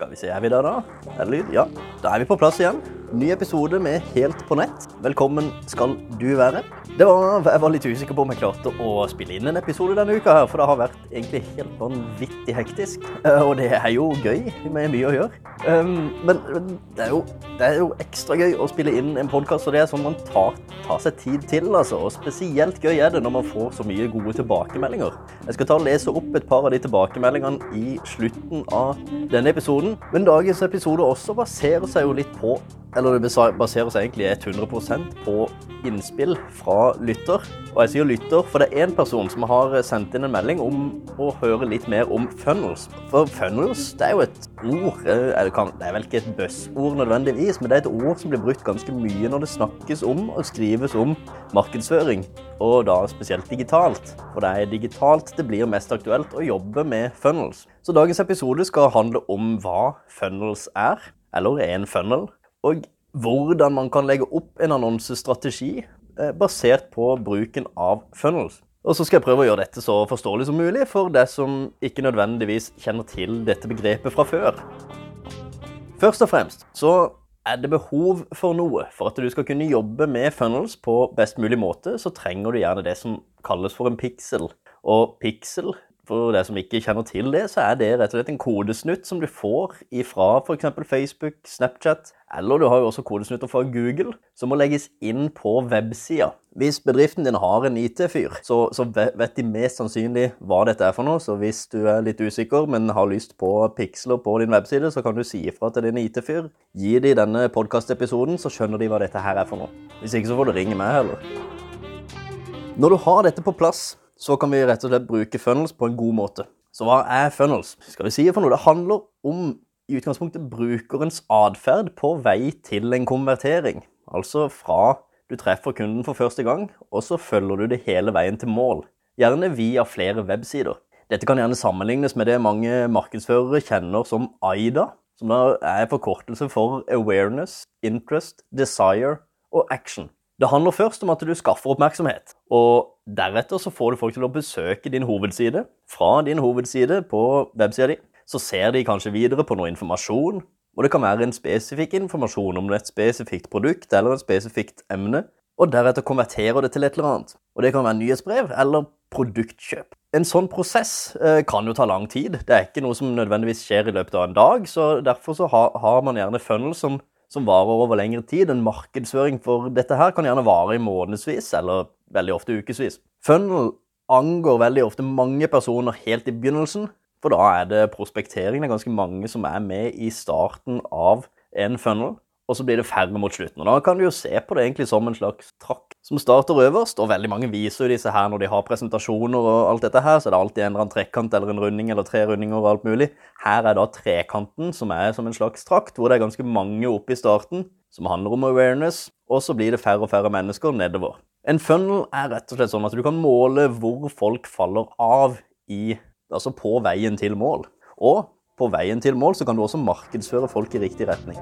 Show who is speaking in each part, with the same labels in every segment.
Speaker 1: Skal vi se, er vi der da? Er det lyd? Ja. Da er vi på plass igjen. Ny episode med Helt på nett. Velkommen skal du være. Det var, jeg var litt usikker på om jeg klarte å spille inn en episode denne uka her, for det har vært egentlig helt vanvittig hektisk. Eh, Og det er jo gøy med mye å gjøre. Men men det er, jo, det er jo ekstra gøy å spille inn en podkast, og det er sånn man tar, tar seg tid til, altså. Og spesielt gøy er det når man får så mye gode tilbakemeldinger. Jeg skal ta og lese opp et par av de tilbakemeldingene i slutten av denne episoden. Men dagens episode også baserer seg jo litt på eller det baserer seg egentlig 100% på innspill fra lytter. Og jeg sier lytter, for det er én person som har sendt inn en melding om å høre litt mer om funnels. For funnels, det er jo et ord eh, Det er vel ikke et buzzord nødvendigvis, men det er et ord som blir brukt ganske mye når det snakkes om og skrives om markedsføring. Og da spesielt digitalt. For det er digitalt det blir mest aktuelt å jobbe med funnels. Så dagens episode skal handle om hva funnels er, eller er en funnel og hvordan man kan legge opp en annonsestrategi eh, basert på bruken av funnels. Og så skal jeg prøve å gjøre dette så forståelig som mulig for deg som ikke nødvendigvis kjenner til dette begrepet fra før. Først og fremst så er det behov for noe. For at du skal kunne jobbe med funnels på best mulig måte, så trenger du gjerne det som kalles for en pixel. Og pixel for deg som ikke kjenner til det, så er det rett og slett en kodesnutt som du får ifra f.eks. Facebook, Snapchat, eller du har jo også kodesnutter fra Google, som må legges inn på websida. Hvis bedriften din har en IT-fyr, så, så vet de mest sannsynlig hva dette er for noe. Så hvis du er litt usikker, men har lyst på piksler på din webside, så kan du si ifra til din IT-fyr. Gi de denne podkastepisoden, så skjønner de hva dette her er for noe. Hvis ikke så får du ringe meg heller. Når du har dette på plass, så kan vi rett og slett bruke funnels på en god måte. Så hva er funnels? Skal vi si for noe? Det handler om i utgangspunktet brukerens atferd på vei til en konvertering. Altså fra du treffer kunden for første gang, og så følger du det hele veien til mål. Gjerne via flere websider. Dette kan gjerne sammenlignes med det mange markedsførere kjenner som AIDA, som da er forkortelse for Awareness, Interest, Desire og Action. Det handler først om at du skaffer oppmerksomhet, og deretter så får du folk til å besøke din hovedside. Fra din hovedside på websida di så ser de kanskje videre på noe informasjon, og det kan være en spesifikk informasjon om et spesifikt produkt eller et spesifikt emne, og deretter konverterer det til et eller annet. Og det kan være nyhetsbrev eller produktkjøp. En sånn prosess eh, kan jo ta lang tid. Det er ikke noe som nødvendigvis skjer i løpet av en dag, så derfor så ha, har man gjerne funnel som som varer over lengre tid. En markedsføring for dette her kan gjerne vare i månedsvis, eller veldig ofte ukevis. Funnel angår veldig ofte mange personer helt i begynnelsen, for da er det prospektering. Det er ganske mange som er med i starten av en funnel, og så blir det færre mot slutten. Og Da kan du jo se på det egentlig som en slags trakk som starter øverst, og veldig mange viser jo disse her når de har presentasjoner og alt dette her, så er det alltid en eller annen trekant eller en runding eller tre rundinger og alt mulig. Her er da trekanten som er som en slags trakt, hvor det er ganske mange oppe i starten, som handler om awareness, og så blir det færre og færre mennesker nedover. En funnel er rett og slett sånn at du kan måle hvor folk faller av i, altså på veien til mål. Og på veien til mål så kan du også markedsføre folk i riktig retning.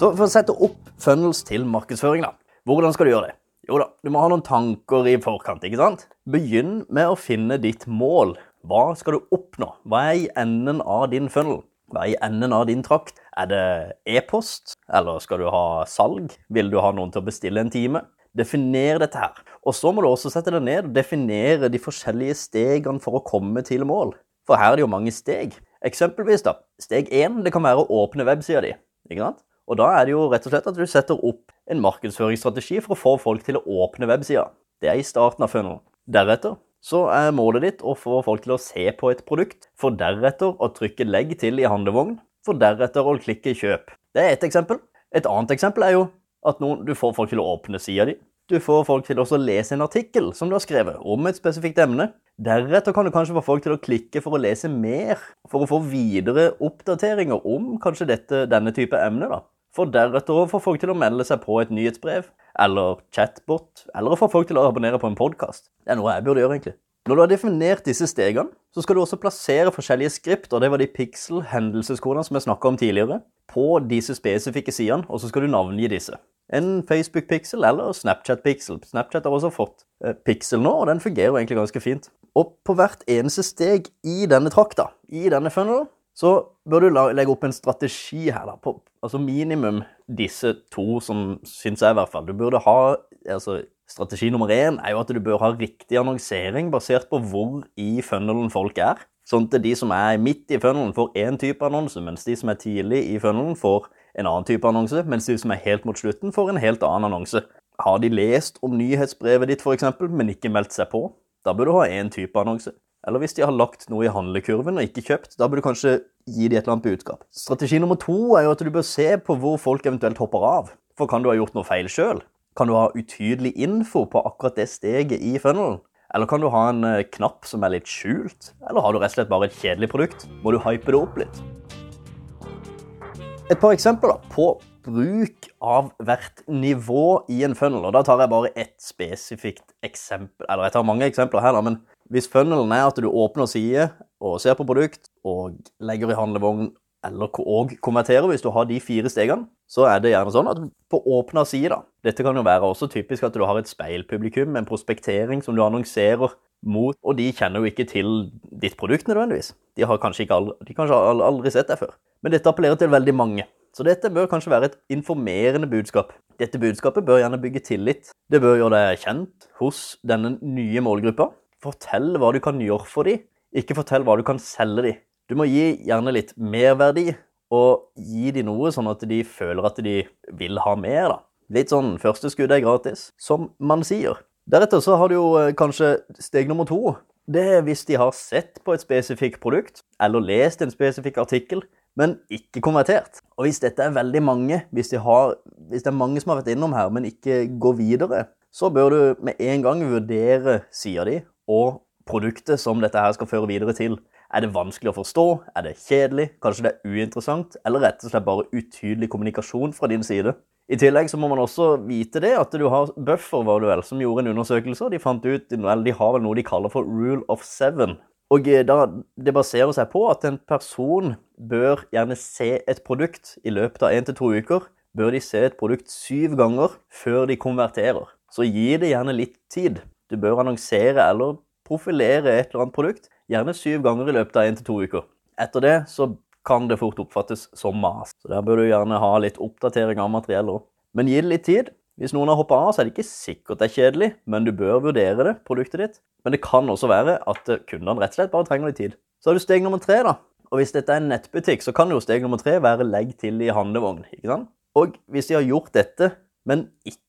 Speaker 1: Så for å sette opp funnels til markedsføring, da. Hvordan skal du gjøre det? Jo da, du må ha noen tanker i forkant, ikke sant? Begynn med å finne ditt mål. Hva skal du oppnå? Hva er i enden av din funnel? Hva er i enden av din trakt? Er det e-post? Eller skal du ha salg? Vil du ha noen til å bestille en time? Definer dette her. Og så må du også sette deg ned og definere de forskjellige stegene for å komme til mål. For her er det jo mange steg. Eksempelvis da, steg 1 det kan være å åpne websida di. Ikke sant? Og da er det jo rett og slett at du setter opp en markedsføringsstrategi for å få folk til å åpne websida. Det er i starten av funnelen. Deretter så er målet ditt å få folk til å se på et produkt, for deretter å trykke 'legg til' i handlevogn, for deretter å klikke 'kjøp'. Det er ett eksempel. Et annet eksempel er jo at noen, du får folk til å åpne sida di. Du får folk til også å lese en artikkel som du har skrevet om et spesifikt emne. Deretter kan du kanskje få folk til å klikke for å lese mer, for å få videre oppdateringer om kanskje dette, denne type emne. da. For deretter å få folk til å melde seg på et nyhetsbrev, eller chatbot, eller å få folk til å abonnere på en podkast. Det er noe jeg burde gjøre, egentlig. Når du har definert disse stegene, så skal du også plassere forskjellige skript, og det var de pixel-hendelseskodene som jeg snakka om tidligere, på disse spesifikke sidene, og så skal du navngi disse. En Facebook-pixel eller Snapchat-pixel. Snapchat har også fått eh, pixel nå, og den fungerer egentlig ganske fint. Og på hvert eneste steg i denne trakta, i denne funnelen, så bør du legge opp en strategi her, da. På, altså minimum disse to som syns jeg, i hvert fall. Du burde ha altså, Strategi nummer én er jo at du bør ha riktig annonsering basert på hvor i funnelen folk er. Sånn at de som er midt i funnelen, får én type annonse, mens de som er tidlig i funnelen, får en annen type annonse, mens de som er helt mot slutten, får en helt annen annonse. Har de lest om nyhetsbrevet ditt, f.eks., men ikke meldt seg på, da bør du ha én type annonse. Eller hvis de har lagt noe i handlekurven og ikke kjøpt, da bør du kanskje gi dem et eller annet budskap. Strategi nummer to er jo at du bør se på hvor folk eventuelt hopper av. For kan du ha gjort noe feil sjøl? Kan du ha utydelig info på akkurat det steget i funnelen? Eller kan du ha en eh, knapp som er litt skjult? Eller har du rett og slett bare et kjedelig produkt? Må du hype det opp litt? Et par eksempler på bruk av hvert nivå i en funnel. Og da tar jeg bare ett spesifikt eksempel. Eller jeg tar mange eksempler her, da, men hvis funnelen er at du åpner side og ser på produkt og legger i handlevogn eller og konverterer hvis du har de fire stegene, så er det gjerne sånn at på åpna side, da Dette kan jo være også typisk at du har et speilpublikum, en prospektering som du annonserer mot, og de kjenner jo ikke til ditt produkt nødvendigvis. De har kanskje, aldri, de kanskje aldri sett deg før. Men dette appellerer til veldig mange. Så dette bør kanskje være et informerende budskap. Dette budskapet bør gjerne bygge tillit. Det bør gjøre deg kjent hos denne nye målgruppa. Fortell hva du kan gjøre for dem, ikke fortell hva du kan selge dem. Du må gi gjerne litt merverdi, og gi dem noe sånn at de føler at de vil ha mer. da. Litt sånn 'første skudd er gratis', som man sier. Deretter så har du jo eh, kanskje steg nummer to. Det er hvis de har sett på et spesifikt produkt, eller lest en spesifikk artikkel, men ikke konvertert. Og hvis dette er veldig mange, hvis, de har, hvis, det er mange som har vært innom her, men ikke går videre, så bør du med en gang vurdere sida di og produktet som dette her skal føre videre til. Er det vanskelig å forstå? Er det kjedelig? Kanskje det er uinteressant? Eller rett og slett bare utydelig kommunikasjon fra din side? I tillegg så må man også vite det at du har Buffer, var det vel, som gjorde en undersøkelse. De fant ut, eller de har vel noe de kaller for rule of seven. Og eh, da, Det baserer seg på at en person bør gjerne se et produkt i løpet av én til to uker. Bør de se et produkt syv ganger før de konverterer. Så gi det gjerne litt tid. Du bør annonsere eller profilere et eller annet produkt, gjerne syv ganger i løpet av én til to uker. Etter det så kan det fort oppfattes som mas. Så Der bør du gjerne ha litt oppdatering av materiell òg. Men gi det litt tid. Hvis noen har hoppa av, så er det ikke sikkert det er kjedelig, men du bør vurdere det, produktet ditt. Men det kan også være at kundene rett og slett bare trenger litt tid. Så har du steg nummer tre, da. Og hvis dette er en nettbutikk, så kan jo steg nummer tre være legg til i handlevogn. ikke sant? Og hvis de har gjort dette, men ikke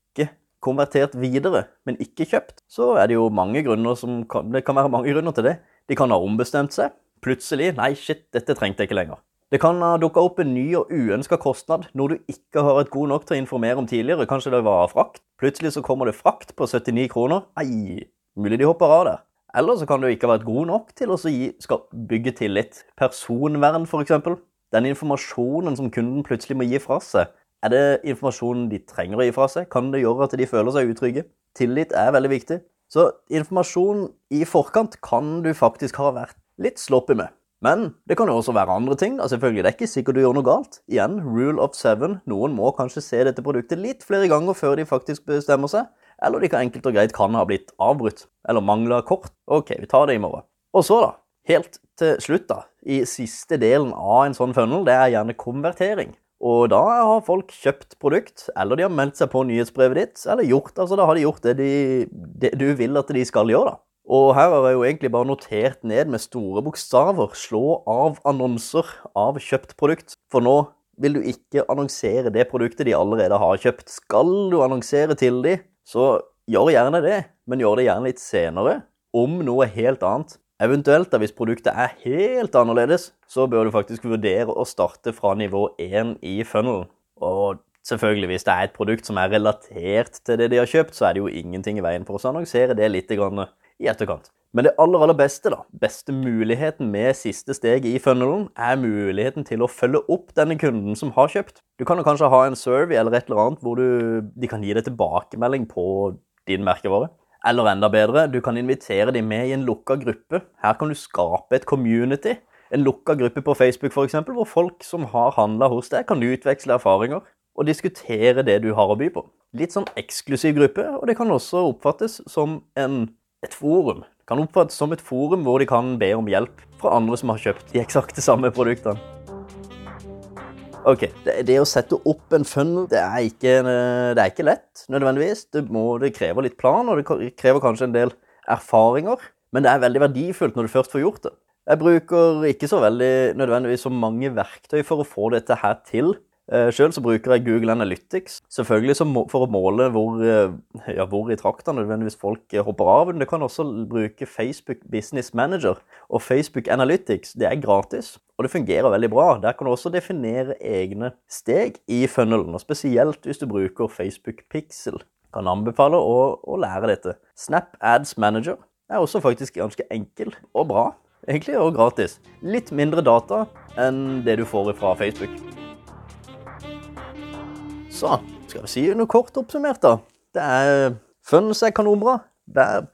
Speaker 1: konvertert videre, men ikke kjøpt, så er det jo mange grunner som kan, det kan være mange grunner til det. De kan ha ombestemt seg. Plutselig Nei, shit, dette trengte jeg ikke lenger. Det kan ha dukka opp en ny og uønska kostnad, noe du ikke har vært god nok til å informere om tidligere. Kanskje det var frakt. Plutselig så kommer det frakt på 79 kroner. Ei, mulig de hopper av der. Eller så kan du ikke ha vært god nok til å gi, bygge tillit. Personvern, f.eks. Den informasjonen som kunden plutselig må gi fra seg. Er det informasjonen de trenger å gi fra seg? Kan det gjøre at de føler seg utrygge? Tillit er veldig viktig. Så informasjon i forkant kan du faktisk ha vært litt sloppy med. Men det kan jo også være andre ting. da selvfølgelig Det er ikke sikkert du gjør noe galt. Igjen, rule of seven. Noen må kanskje se dette produktet litt flere ganger før de faktisk bestemmer seg. Eller de kan enkelt og greit kan ha blitt avbrutt. Eller mangla kort. Ok, vi tar det i morgen. Og så, da. Helt til slutt, da. I siste delen av en sånn funnel, det er gjerne konvertering. Og da har folk kjøpt produkt, eller de har meldt seg på nyhetsbrevet ditt, eller gjort, altså da har de gjort det, de, det du vil at de skal gjøre, da. Og her har jeg jo egentlig bare notert ned med store bokstaver 'slå av annonser av kjøpt produkt'. For nå vil du ikke annonsere det produktet de allerede har kjøpt. Skal du annonsere til dem, så gjør gjerne det, men gjør det gjerne litt senere, om noe helt annet. Eventuelt, da, hvis produktet er helt annerledes, så bør du faktisk vurdere å starte fra nivå 1 i funnelen. Og selvfølgelig, hvis det er et produkt som er relatert til det de har kjøpt, så er det jo ingenting i veien for å annonsere det litt i etterkant. Men det aller aller beste, da, beste muligheten med siste steg i funnelen, er muligheten til å følge opp denne kunden som har kjøpt. Du kan jo kanskje ha en survey eller et eller annet hvor du, de kan gi deg tilbakemelding på din merkevare. Eller enda bedre, du kan invitere dem med i en lukka gruppe. Her kan du skape et community. En lukka gruppe på Facebook eksempel, hvor folk som har handla hos deg, kan utveksle erfaringer og diskutere det du har å by på. Litt sånn eksklusiv gruppe, og det kan også oppfattes som en et forum. Det Kan oppfattes som et forum hvor de kan be om hjelp fra andre som har kjøpt de eksakte samme produktene. Ok, det, det, å sette opp en funnel, det er ikke, det er ikke lett nødvendigvis. Det, må, det, krever litt plan, og det krever kanskje en del erfaringer. Men det er veldig verdifullt når du først får gjort det. Jeg bruker ikke så veldig nødvendigvis så mange verktøy for å få dette her til. Eh, Sjøl bruker jeg Google Analytics, selvfølgelig for å måle hvor, eh, ja, hvor i trakta nødvendigvis folk eh, hopper av. Men du kan også bruke Facebook Business Manager og Facebook Analytics. Det er gratis, og det fungerer veldig bra. Der kan du også definere egne steg i funnelen, og spesielt hvis du bruker Facebook Pixel. Kan anbefale å, å lære dette. Snap Ads Manager er også faktisk ganske enkel og bra, egentlig, og gratis. Litt mindre data enn det du får fra Facebook. Så skal vi si noe kort oppsummert, da. Det er Funs er kanonbra.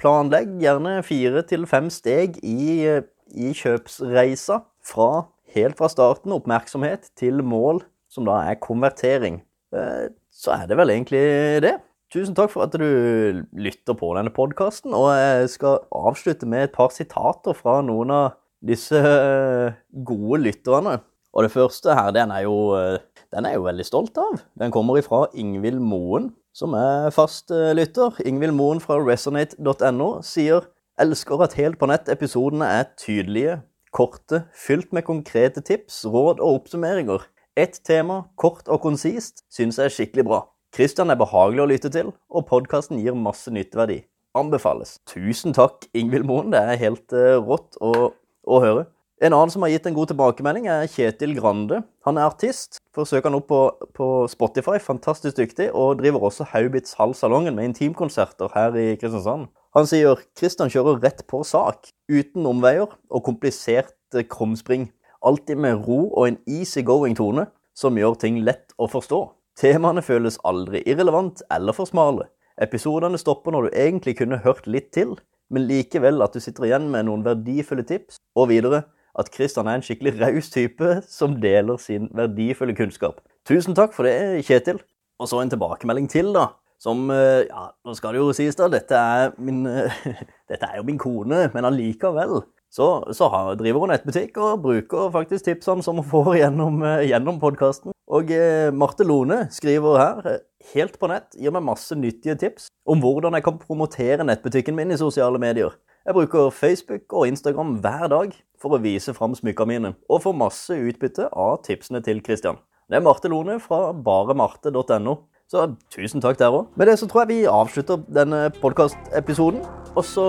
Speaker 1: Planlegg gjerne fire til fem steg i, i kjøpsreisa. Fra, helt fra starten, oppmerksomhet, til mål, som da er konvertering. Eh, så er det vel egentlig det. Tusen takk for at du lytter på denne podkasten. Og jeg skal avslutte med et par sitater fra noen av disse eh, gode lytterne. Og det første her, den er, jo, eh, den er jeg jo veldig stolt av. Den kommer ifra Ingvild Moen, som er fast eh, lytter. Ingvild Moen fra resonate.no sier elsker at Helt på nett-episodene er tydelige, korte, fylt med konkrete tips, råd og oppsummeringer. Ett tema, kort og konsist, syns jeg er skikkelig bra. Kristian er behagelig å lytte til, og podkasten gir masse nytteverdi. Anbefales. Tusen takk, Ingvild Moen. Det er helt uh, rått å, å høre. En annen som har gitt en god tilbakemelding, er Kjetil Grande. Han er artist. Får søke han opp på, på, Spotify. Fantastisk dyktig. Og driver også Haubits Hallsalongen med intimkonserter her i Kristiansand. Han sier Kristian kjører rett på sak, uten omveier og komplisert krumspring. Alltid med ro og en easy-going tone som gjør ting lett å forstå. Temaene føles aldri irrelevant eller for smale. Episodene stopper når du egentlig kunne hørt litt til, men likevel at du sitter igjen med noen verdifulle tips, og videre at Kristian er en skikkelig raus type som deler sin verdifulle kunnskap. Tusen takk for det, Kjetil. Og så en tilbakemelding til, da. Som eh, Ja, nå skal det jo sies, da. Dette er, min, dette er jo min kone, men allikevel. Så, så driver hun nettbutikk og bruker faktisk tipsene som hun får gjennom, eh, gjennom podkasten. Og eh, Marte Lone skriver her helt på nett, gir meg masse nyttige tips om hvordan jeg kan promotere nettbutikken min i sosiale medier. Jeg bruker Facebook og Instagram hver dag for å vise fram smykkene mine, og få masse utbytte av tipsene til Christian. Det er Marte Lone fra baremarte.no. Så tusen takk der òg. Med det så tror jeg vi avslutter denne podkastepisoden. Og så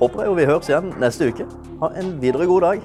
Speaker 1: håper jeg jo vi høres igjen neste uke. Ha en videre god dag.